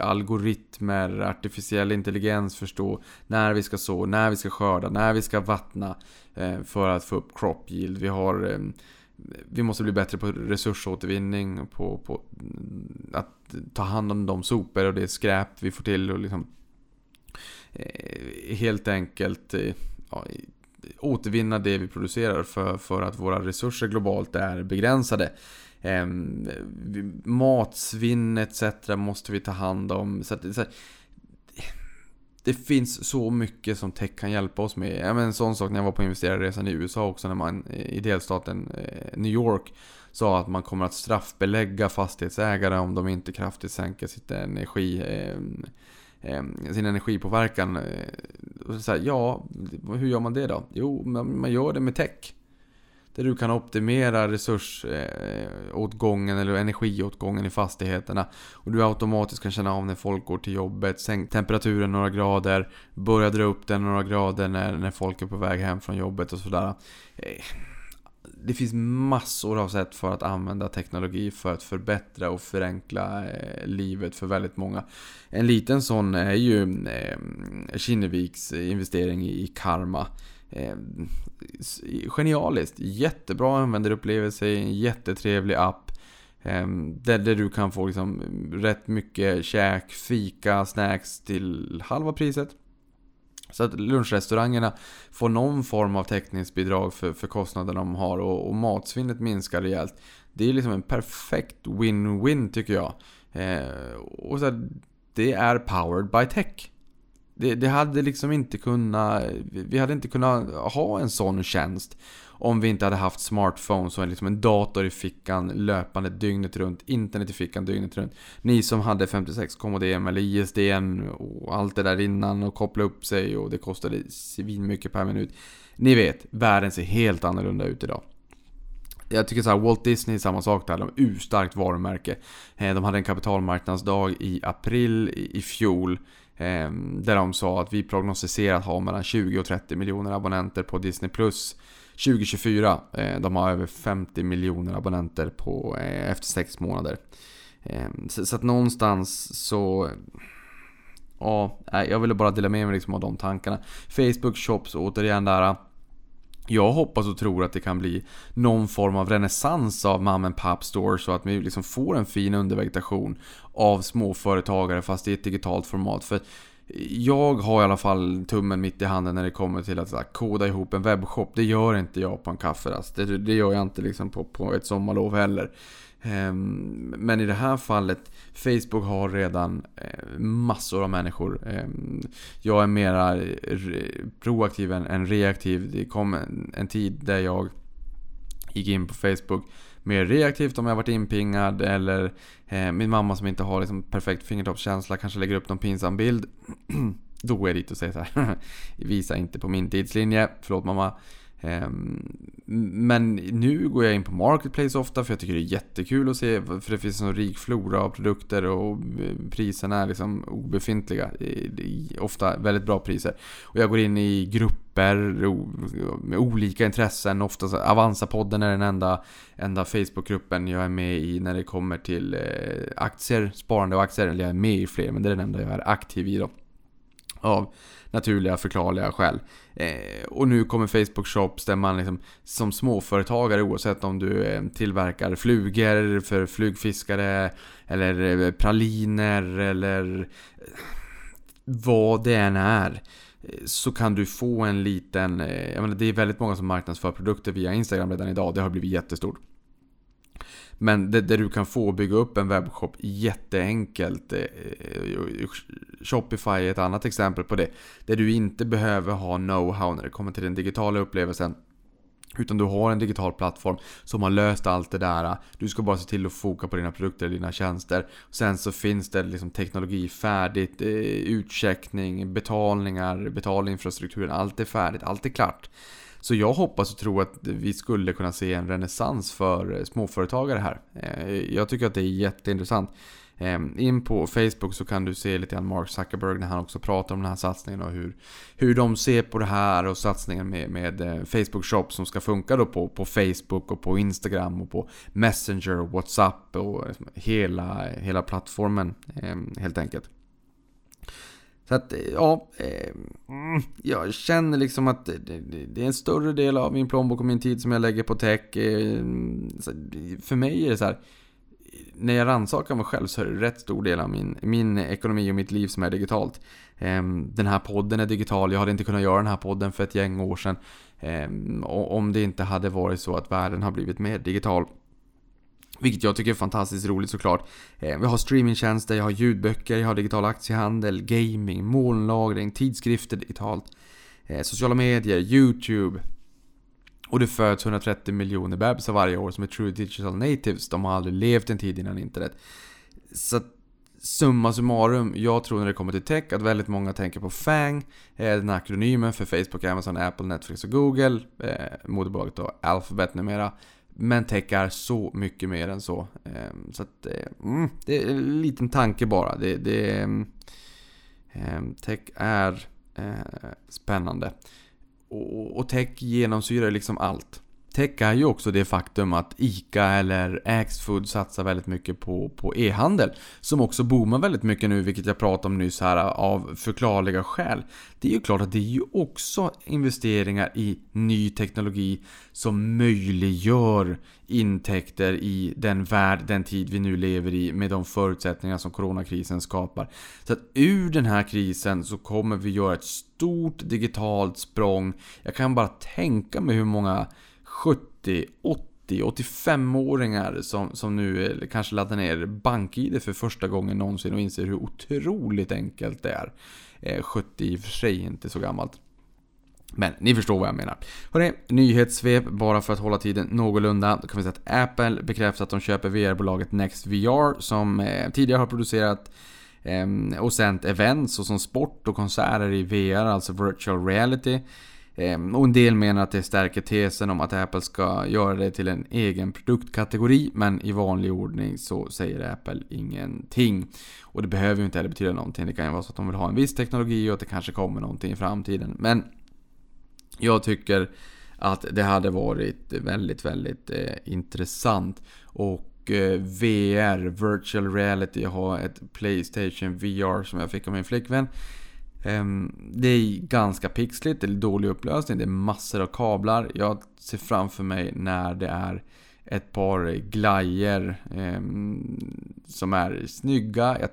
algoritmer, artificiell intelligens förstå när vi ska så, när vi ska skörda, när vi ska vattna för att få upp crop yield. Vi har vi måste bli bättre på resursåtervinning, på, på mm, att ta hand om de sopor och det skräp vi får till och liksom helt enkelt ja, återvinna det vi producerar för, för att våra resurser globalt är begränsade. Eh, matsvinn etc. måste vi ta hand om. Så att, så här, det finns så mycket som tech kan hjälpa oss med. Ja, men en sån sak när jag var på investerarresan i USA också när man i delstaten eh, New York sa att man kommer att straffbelägga fastighetsägare om de inte kraftigt sänker sitt energi, eh, Ehm, sin energipåverkan. Eh, så här, ja, hur gör man det då? Jo, man gör det med tech. Där du kan optimera resursåtgången eh, eller energiåtgången i fastigheterna. Och du automatiskt kan känna av när folk går till jobbet, sänk temperaturen några grader, börja dra upp den några grader när, när folk är på väg hem från jobbet och sådär. Eh, det finns massor av sätt för att använda teknologi för att förbättra och förenkla eh, livet för väldigt många. En liten sån är ju eh, Kinneviks investering i Karma. Eh, genialiskt, jättebra användarupplevelse, en jättetrevlig app. Där, där du kan få liksom rätt mycket käk, fika, snacks till halva priset. Så att lunchrestaurangerna får någon form av täckningsbidrag för, för kostnaderna de har och, och matsvinnet minskar rejält. Det är liksom en perfekt win-win tycker jag. Eh, och så här, det är powered by tech. Det, det, hade liksom inte kunnat... Vi hade inte kunnat ha en sån tjänst om vi inte hade haft smartphones och liksom en dator i fickan löpande dygnet runt, internet i fickan dygnet runt. Ni som hade 56 modem eller ISDN och allt det där innan och koppla upp sig och det kostade svinmycket per minut. Ni vet, världen ser helt annorlunda ut idag. Jag tycker så här, Walt Disney är samma sak där. De är urstarkt varumärke. Eh, de hade en kapitalmarknadsdag i april i fjol. Ehm, där de sa att vi prognostiserar att ha mellan 20 och 30 miljoner abonnenter på Disney Plus 2024. Eh, de har över 50 miljoner abonnenter på, eh, efter 6 månader. Ehm, så, att någonstans så... Ja, jag ville bara dela med mig liksom av de tankarna. Facebook Shops återigen där. Jag hoppas och tror att det kan bli någon form av renässans av mom and pop store så att vi liksom får en fin undervegetation av småföretagare fast i ett digitalt format. För jag har i alla fall tummen mitt i handen när det kommer till att här, koda ihop en webbshop. Det gör inte jag på en kafferast. Alltså. Det, det gör jag inte liksom på, på ett sommarlov heller. Ehm, men i det här fallet, Facebook har redan eh, massor av människor. Ehm, jag är mera proaktiv än reaktiv. Det kom en tid där jag gick in på Facebook mer reaktivt om jag varit inpingad eller eh, min mamma som inte har liksom perfekt fingertoppskänsla kanske lägger upp någon pinsam bild. Då går jag dit och säger så här. Visa inte på min tidslinje. Förlåt mamma. Ehm, men nu går jag in på Marketplace ofta för jag tycker det är jättekul att se för det finns en så rik flora av produkter och eh, priserna är liksom obefintliga. Ofta väldigt bra priser. Och jag går in i grupper med olika intressen. Ofta Avanza-podden är den enda, enda Facebookgruppen jag är med i när det kommer till eh, aktier, sparande och aktier. Eller jag är med i fler men det är den enda jag är aktiv i då. Av naturliga förklarliga skäl. Eh, och nu kommer Facebook Shops där man liksom, som småföretagare oavsett om du eh, tillverkar flugor för flugfiskare eller eh, praliner eller eh, vad det än är eh, så kan du få en liten, jag menar det är väldigt många som marknadsför produkter via Instagram redan idag, det har blivit jättestort. Men det, där du kan få bygga upp en webbshop jätteenkelt. Eh, eh, Shopify är ett annat exempel på det. Där du inte behöver ha know-how när det kommer till den digitala upplevelsen. Utan du har en digital plattform som har löst allt det där. Du ska bara se till att foka på dina produkter, dina tjänster. Sen så finns det liksom teknologi färdigt, eh, utcheckning, betalningar, betalinfrastrukturen. Allt är färdigt, allt är klart. Så jag hoppas och tror att vi skulle kunna se en renässans för eh, småföretagare här. Eh, jag tycker att det är jätteintressant. Ehm, in på Facebook så kan du se lite grann Mark Zuckerberg när han också pratar om den här satsningen och hur, hur de ser på det här och satsningen med, med eh, Facebook Shop som ska funka då på, på Facebook och på Instagram och på Messenger och WhatsApp och hela, hela plattformen ehm, helt enkelt. Så att, ja, eh, mm, jag känner liksom att det, det, är en större del av min plånbok och min tid som jag lägger på tech. Eh, för mig är det så här, när jag rannsakar mig själv så är det rätt stor del av min, min ekonomi och mitt liv som är digitalt. Ehm, den här podden är digital, jag hade inte kunnat göra den här podden för ett gäng år sedan. Ehm, om det inte hade varit så att världen har blivit mer digital. Vilket jag tycker är fantastiskt roligt såklart. Eh, vi har streamingtjänster, jag har ljudböcker, jag har digital aktiehandel, gaming, molnlagring, tidskrifter digitalt. Eh, sociala medier, YouTube, och det föds 130 miljoner bebisar varje år som är true digital natives. De har aldrig levt en tid innan internet. Så summa summarum, jag tror när det kommer till tech att väldigt många tänker på FANG, eh, den här akronymen för Facebook, Amazon, Apple, Netflix och Google, eh, moderbolaget då Alphabet numera. Men tech är så mycket mer än så. Ehm, så att, eh, mm, det är en liten tanke bara. Det, det, ehm, ehm, tech är eh, spännande. Och, och tech genomsyrar liksom allt. Tech är ju också det faktum att ICA eller Axfood satsar väldigt mycket på, på e-handel. Som också boomar väldigt mycket nu, vilket jag pratade om nyss här, av förklarliga skäl. Det är ju klart att det är ju också investeringar i ny teknologi som möjliggör intäkter i den värld, den tid vi nu lever i med de förutsättningar som coronakrisen skapar. Så att ur den här krisen så kommer vi göra ett stort digitalt språng. Jag kan bara tänka mig hur många 70, 80 85-åringar som, som nu eh, kanske laddar ner BankID för första gången någonsin och inser hur otroligt enkelt det är. Eh, 70 i och för sig inte så gammalt. Men ni förstår vad jag menar. Hörrni, nyhetssvep bara för att hålla tiden någorlunda. Då kan vi säga att Apple bekräftar att de köper VR-bolaget NextVR som eh, tidigare har producerat eh, och sänt events och som sport och konserter i VR, alltså virtual reality. Ehm, och en del menar att det stärker tesen om att Apple ska göra det till en egen produktkategori, men i vanlig ordning så säger Apple ingenting. Och det behöver ju inte heller betyda någonting. Det kan ju vara så att de vill ha en viss teknologi och att det kanske kommer någonting i framtiden. Men jag tycker att det hade varit väldigt, väldigt eh, intressant. Och eh, VR, virtual reality, jag har ett Playstation VR som jag fick av min flickvän. Ehm, det är ganska pixligt, det är dålig upplösning, det är massor av kablar. Jag ser framför mig när det är ett par glajer eh, som är snygga. Jag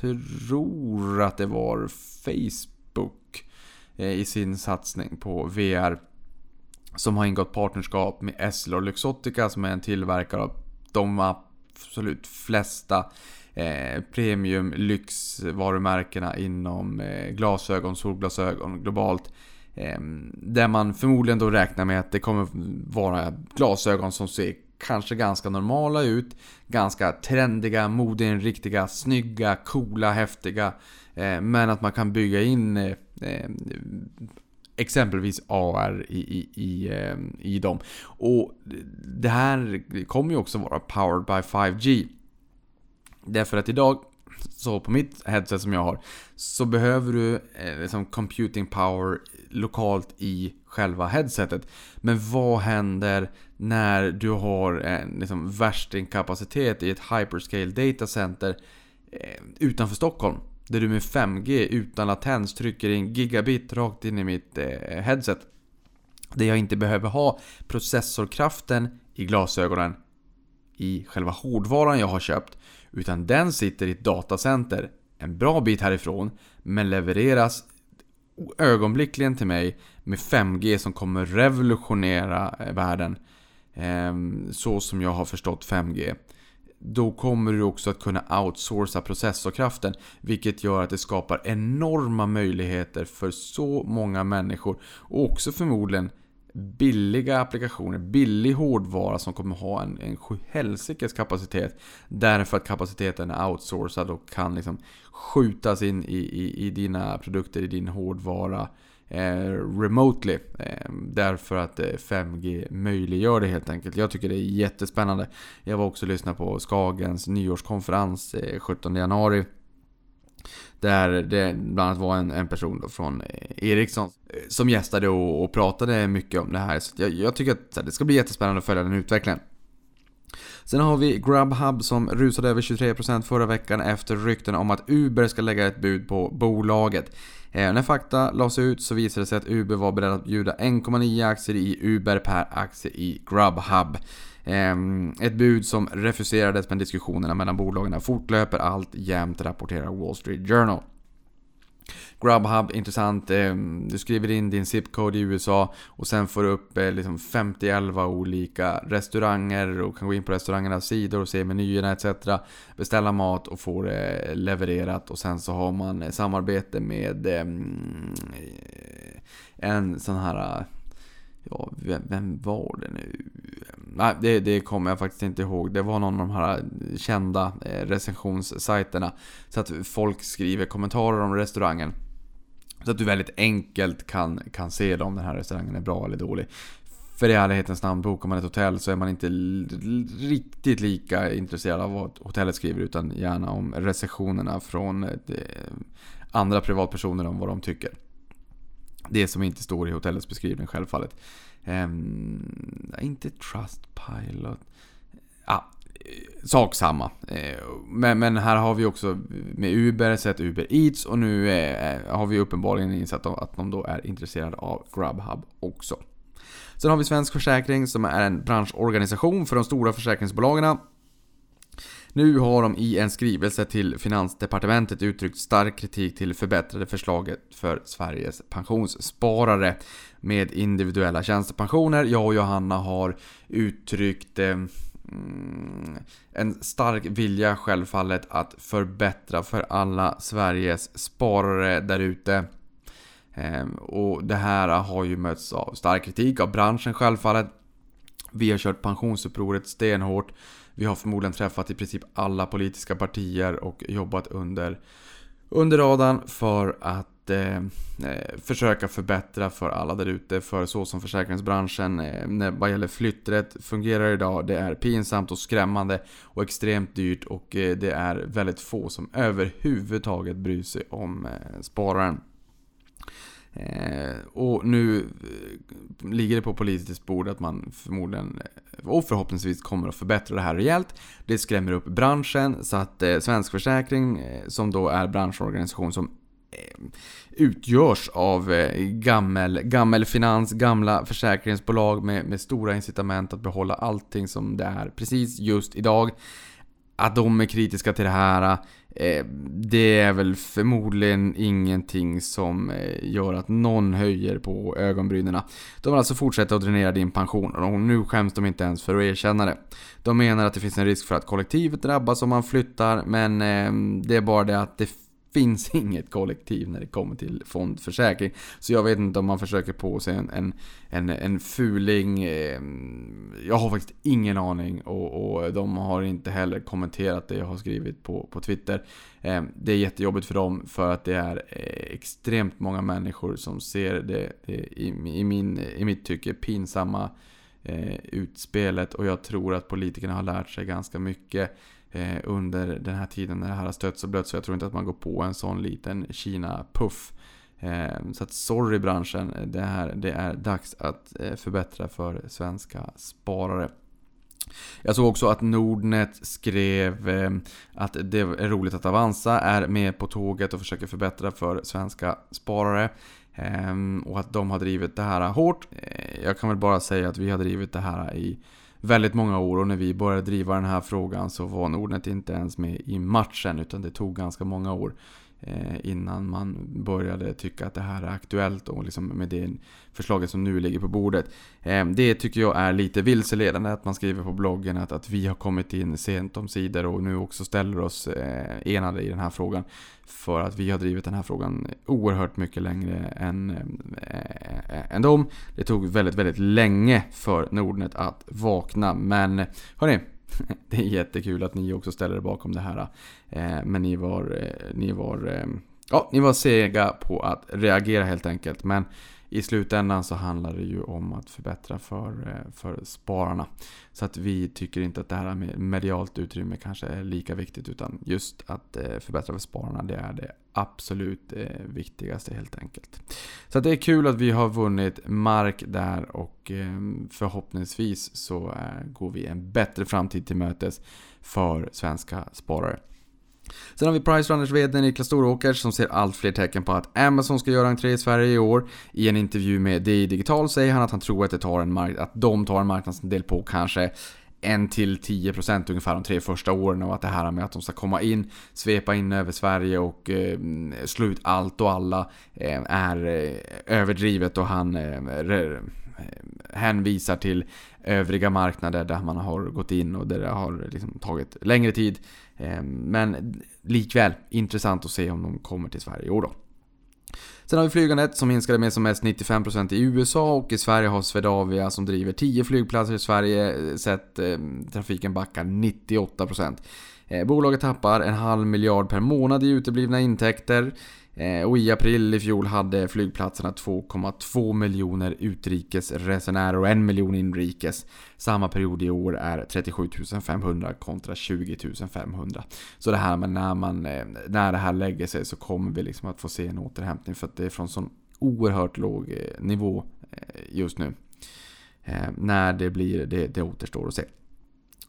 tror att det var Facebook eh, i sin satsning på VR. Som har ingått partnerskap med Essilor Luxottica som är en tillverkare av de absolut flesta eh, premium lyxvarumärkena inom eh, glasögon, solglasögon globalt. Eh, där man förmodligen då räknar med att det kommer vara glasögon som ser kanske ganska normala ut. Ganska trendiga, modeinriktiga, snygga, coola, häftiga. Eh, men att man kan bygga in eh, eh, exempelvis AR i, i, i, ehm, i dem. Och det här kommer ju också vara powered by 5G. Därför att idag, så på mitt headset som jag har, så behöver du eh, liksom computing power lokalt i själva headsetet. Men vad händer när du har en liksom, värstingkapacitet i ett hyperscale datacenter eh, utanför Stockholm? Där du med 5G utan latens trycker in gigabit rakt in i mitt eh, headset. Där jag inte behöver ha processorkraften i glasögonen i själva hårdvaran jag har köpt. Utan den sitter i ett datacenter en bra bit härifrån men levereras ögonblickligen till mig med 5G som kommer revolutionera eh, världen. Ehm, så som jag har förstått 5G. Då kommer du också att kunna outsourca processorkraften. Vilket gör att det skapar enorma möjligheter för så många människor. Och också förmodligen billiga applikationer, billig hårdvara som kommer ha en, en sjuhelsikes kapacitet. Därför att kapaciteten är outsourcad och kan liksom skjutas in i, i, i dina produkter, i din hårdvara eh, remotely. Eh, därför att eh, 5G möjliggör det helt enkelt. Jag tycker det är jättespännande. Jag var också och lyssnade på Skagens nyårskonferens eh, 17 januari. Där det bland annat var en, en person från Ericsson som gästade och, och, pratade mycket om det här. Så jag, jag tycker att det ska bli jättespännande att följa den utvecklingen. Sen har vi Grubhub som rusade över 23% förra veckan efter rykten om att Uber ska lägga ett bud på bolaget. Eh, när fakta lades ut så visade det sig att Uber var beredd att bjuda 1,9 aktier i Uber per aktie i Grubhub. Ehm, ett bud som refuserades men diskussionerna mellan bolagen fortlöper allt jämt rapporterar Wall Street Journal. Grubhub, intressant. Ehm, du skriver in din zip-code i USA och sen får du upp eh, liksom 50-11 olika restauranger och kan gå in på restaurangernas sidor och se menyerna etc. Beställa mat och få det eh, levererat och sen så har man eh, samarbete med ehm, en sån här Ja, vem, vem, var det nu? Nej, det, det kommer jag faktiskt inte ihåg. Det var någon av de här kända eh, recensionssajterna. Så att folk skriver kommentarer om restaurangen. Så att du väldigt enkelt kan, kan se om den här restaurangen är bra eller dålig. För i ärlighetens namn, bokar man ett hotell så är man inte riktigt lika intresserad av vad hotellet skriver utan gärna om recensionerna från eh, andra privatpersoner om vad de tycker. Det som inte står i hotellets beskrivning självfallet. Um, inte Trustpilot. Ja, eh, sak samma. Eh, men, men, här har vi också med Uber sett Uber Eats och nu eh, har vi uppenbarligen insett att de då är intresserade av Grubhub också. Sen har vi Svensk Försäkring som är en branschorganisation för de stora försäkringsbolagen. Nu har de i en skrivelse till Finansdepartementet uttryckt stark kritik till förbättrade förslaget för Sveriges pensionssparare med individuella tjänstepensioner. Jag och Johanna har uttryckt eh, mm, en stark vilja självfallet att förbättra för alla Sveriges sparare därute. Ehm, och det här har ju mötts av stark kritik av branschen självfallet. Vi har kört pensionsupproret stenhårt. Vi har förmodligen träffat i princip alla politiska partier och jobbat under, under radarn för att eh, eh försöka förbättra för alla där ute. För så som försäkringsbranschen eh, vad gäller flytträtt fungerar idag. Det är pinsamt och skrämmande och extremt dyrt och eh, det är väldigt få som överhuvudtaget bryr sig om eh, spararen. Eh, och nu eh, ligger det på politiskt bord att man förmodligen eh, och förhoppningsvis kommer att förbättra det här rejält. Det skrämmer upp branschen så att eh, Svensk Försäkring, eh, som då är branschorganisation som eh, utgörs av gammel, gammel finans, gamla försäkringsbolag med, med stora incitament att behålla allting som det är precis just idag. Att de är kritiska till det här Eh, det är väl förmodligen ingenting som eh, gör att någon höjer på ögonbrynen. De vill alltså fortsätta att dränera din pension och nu skäms de inte ens för att erkänna det. De menar att det finns en risk för att kollektivet drabbas om man flyttar men eh, det är bara det att det finns inget kollektiv när det kommer till fondförsäkring. Så jag vet inte om man försöker på sig en, en, en, en fuling. Ehm, jag har faktiskt ingen aning och, och de har inte heller kommenterat det jag har skrivit på, på Twitter. Ehm, det är jättejobbigt för dem för att det är eh, extremt många människor som ser det i, i, min, i mitt tycke pinsamma eh, utspelet och jag tror att politikerna har lärt sig ganska mycket eh, under den här tiden när det här har stötts och blötts. Så jag tror inte att man går på en sån liten Kina-puff. Eh, så att sorry branschen, det, här, det är dags att eh, förbättra för svenska sparare. Jag såg också att Nordnet skrev eh, att det är roligt att Avanza är med på tåget och försöker förbättra för svenska sparare. Eh, och att de har drivit det här hårt. Eh, jag kan väl bara säga att vi har drivit det här i väldigt många år och när vi började driva den här frågan så var Nordnet inte ens med i matchen utan det tog ganska många år. Eh, innan man började tycka att det här är aktuellt och liksom med det förslaget som nu ligger på bordet. Eh, det tycker jag är lite vilseledande att man skriver på bloggen att, att vi har kommit in sent om sidor och nu också ställer oss eh, enade i den här frågan. För att vi har drivit den här frågan oerhört mycket längre än, äh, än dem. Det tog väldigt, väldigt länge för Nordnet att vakna. Men hörni, det är jättekul att ni också ställer er bakom det här. Eh, men ni var, eh, ni var, eh, ja, ni var sega på att reagera helt enkelt. Men i slutändan så handlar det ju om att förbättra för, eh, för spararna. Så att vi tycker inte att det här med medialt utrymme kanske är lika viktigt utan just att eh, förbättra för spararna det är det absolut eh, viktigaste helt enkelt. Så att det är kul att vi har vunnit mark där och förhoppningsvis så går vi en bättre framtid till mötes för svenska sparare. Sen har vi Pricerunners VD Niklas Storåkers som ser allt fler tecken på att Amazon ska göra entré i Sverige i år. I en intervju med DI Digital säger han att han tror att, det tar en mark att de tar en marknadsandel på kanske 1-10% ungefär de tre första åren och att det här med att de ska komma in, svepa in över Sverige och eh, slå ut allt och alla eh, är eh, överdrivet och han eh, eh hänvisar till övriga marknader där man har gått in och där det har liksom tagit längre tid. Ehm, men likväl intressant att se om de kommer till Sverige i år då. Sen har vi flygandet som minskade med som mest 95% i USA och i Sverige har Swedavia som driver 10 flygplatser i Sverige eh, sett eh, trafiken backa 98%. Eh, bolaget tappar en halv miljard per månad i uteblivna intäkter. Eh, och i april i fjol hade flygplatserna 2,2 miljoner utrikesresenärer och 1 miljon inrikes. Samma period i år är 37 500 kontra 20 500. Så det här med när, man, eh, när det här lägger sig så kommer vi liksom att få se en återhämtning för att det är från sån oerhört låg eh, nivå just nu. När det blir, det, det återstår att se.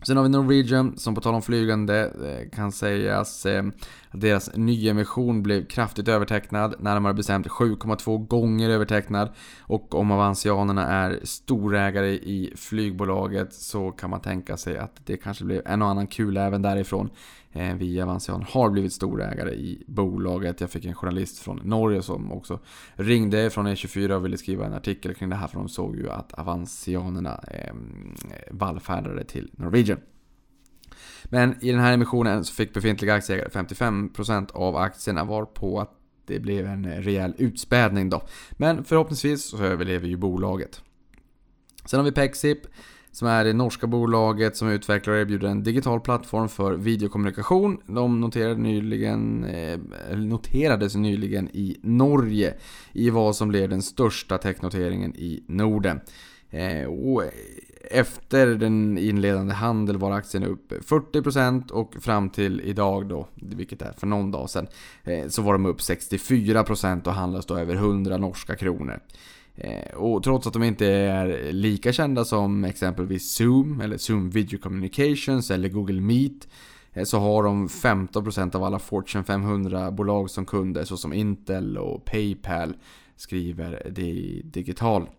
Sen har vi Norwegian som på tal om flygande eh, kan sägas eh, att deras nyemission blev kraftigt övertecknad, närmare bestämt 7,2 gånger övertecknad. Och om Avancianerna är storägare i flygbolaget så kan man tänka sig att det kanske blev en och annan kul även därifrån. Eh, vi Avanzian har blivit storägare i bolaget. Jag fick en journalist från Norge som också ringde från E24 och ville skriva en artikel kring det här för de såg ju att Avanzianerna eh, vallfärdade till Norwegian. Men i den här emissionen så fick befintliga aktieägare 55% av aktierna var på att det blev en rejäl utspädning då. Men förhoppningsvis så överlever ju bolaget. Sen har vi Pexip som är det norska bolaget som utvecklar och erbjuder en digital plattform för videokommunikation. De noterade nyligen, eh, noterades nyligen i Norge i vad som blev den största technoteringen i Norden. Eh, och efter den inledande handel var aktien upp 40% och fram till idag då, vilket är för någon dag sedan, eh, så var de upp 64% och handlas då över 100 norska kronor. Eh, och trots att de inte är lika kända som exempelvis Zoom, eller Zoom Video Communications eller Google Meet eh, så har de 15% av alla Fortune 500-bolag som kunder såsom Intel och Paypal skriver det digital.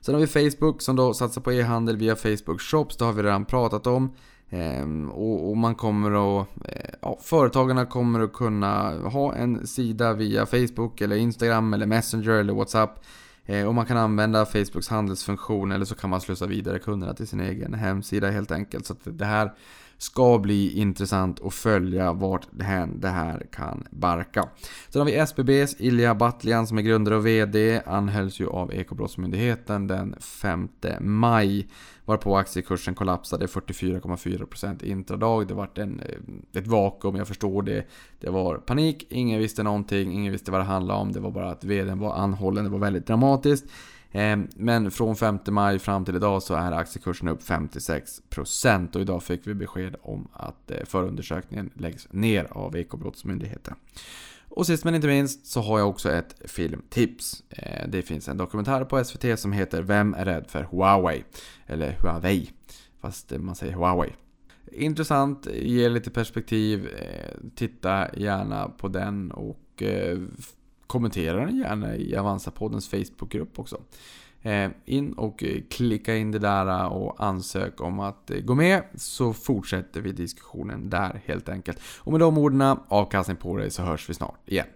Sen har vi Facebook som då satsar på e-handel via Facebook Shops, det har vi redan pratat om. Ehm, och, man kommer att, eh, ja, företagarna kommer att kunna ha en sida via Facebook eller Instagram eller Messenger eller WhatsApp. Eh, och man kan använda Facebooks handelsfunktion eller så kan man slussa vidare kunderna till sin egen hemsida helt enkelt. Så det här ska bli intressant att följa vart det här, det här kan barka. Sen har vi SBBs Ilja Batljan som är grundare och VD. Anhölls ju av Ekobrottsmyndigheten den 5 maj. Varpå aktiekursen kollapsade 44,4% intradag. Det var en, eh, ett vakuum, jag förstår det. Det var panik, ingen visste någonting, ingen visste vad det handlade om. Det var bara att VDn var anhållen, det var väldigt dramatiskt. Ehm, men från 5 maj fram till idag så är aktiekursen upp 56% och idag fick vi besked om att eh, förundersökningen läggs ner av Ekobrottsmyndigheten. Och sist men inte minst så har jag också ett filmtips. Ehm, det finns en dokumentär på SVT som heter Vem är rädd för Huawei? Eller Huawei, fast man säger Huawei. Intressant, ger lite perspektiv. Eh, titta gärna på den och eh, kommentera den gärna i Avanza-poddens Facebookgrupp också. In och klicka in det där och ansök om att gå med så fortsätter vi diskussionen där helt enkelt. Och med de orden, avkastning på dig så hörs vi snart igen.